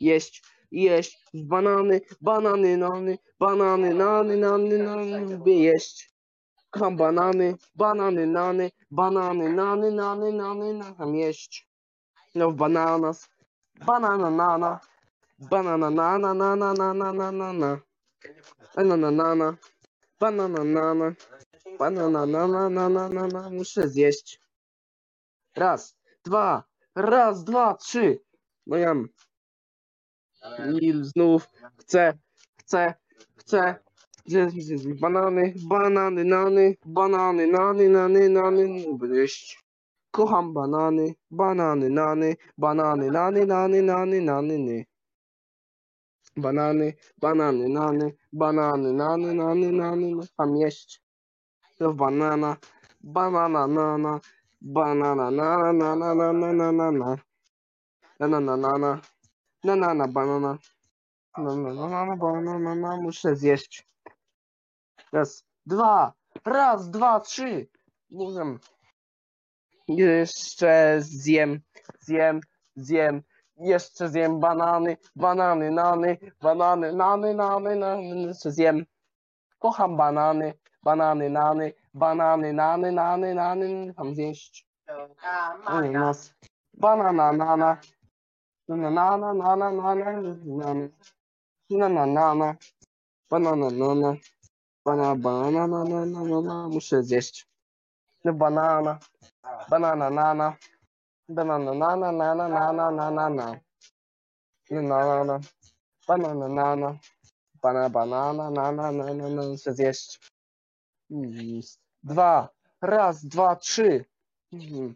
jeść, jeść, banany, banany, nany, banany, nany, nany, nany, lubię jeść. Kocham banany, banany, nany, banany, nany, nany, nany, kocham jeść. No bananas, banana, nana, banana, nana, nana, nana, nana, na. Banana, nana, banana, nana, banana, nana, nana, nana, muszę zjeść. Raz, dwa, raz, dwa, trzy. No jam. I znów chcę, chcę, chcę. Banany, banany, nany, banany, nany, nany, nany, jeść. Kocham banany, banany, nany, banany, nany, nany, nany, nany, ny. Banany, banany, nany, banany, nany, nany, nany, kocham jeść. Banana, banana, nana, banana, nana, nana, nana, nana, na. Banana, nana, banana, banana. Banana, banana, banana, muszę zjeść. Raz, dwa, raz, dwa, trzy. Mówię. Jeszcze zjem, zjem, zjem. Jeszcze zjem banany, banany, nany, banany, nany, nany, nany, jeszcze zjem. Kocham banany, banany, nany, banany, nany, nany, nany, tam zjeść. Banana, nana. Banana, nana, nana, nana. Banana, nana. Banana, nana. Banana, banana, nana, nana, nana. Muszę zjeść. No banana. Banana, nana. Banana, nana, nana, nana, nana, na. Banana, banana, nana. Banana, banana, nana, nana, nana. Muszę zjeść. Mm, Dwa. Raz, dwa, trzy. Mhm.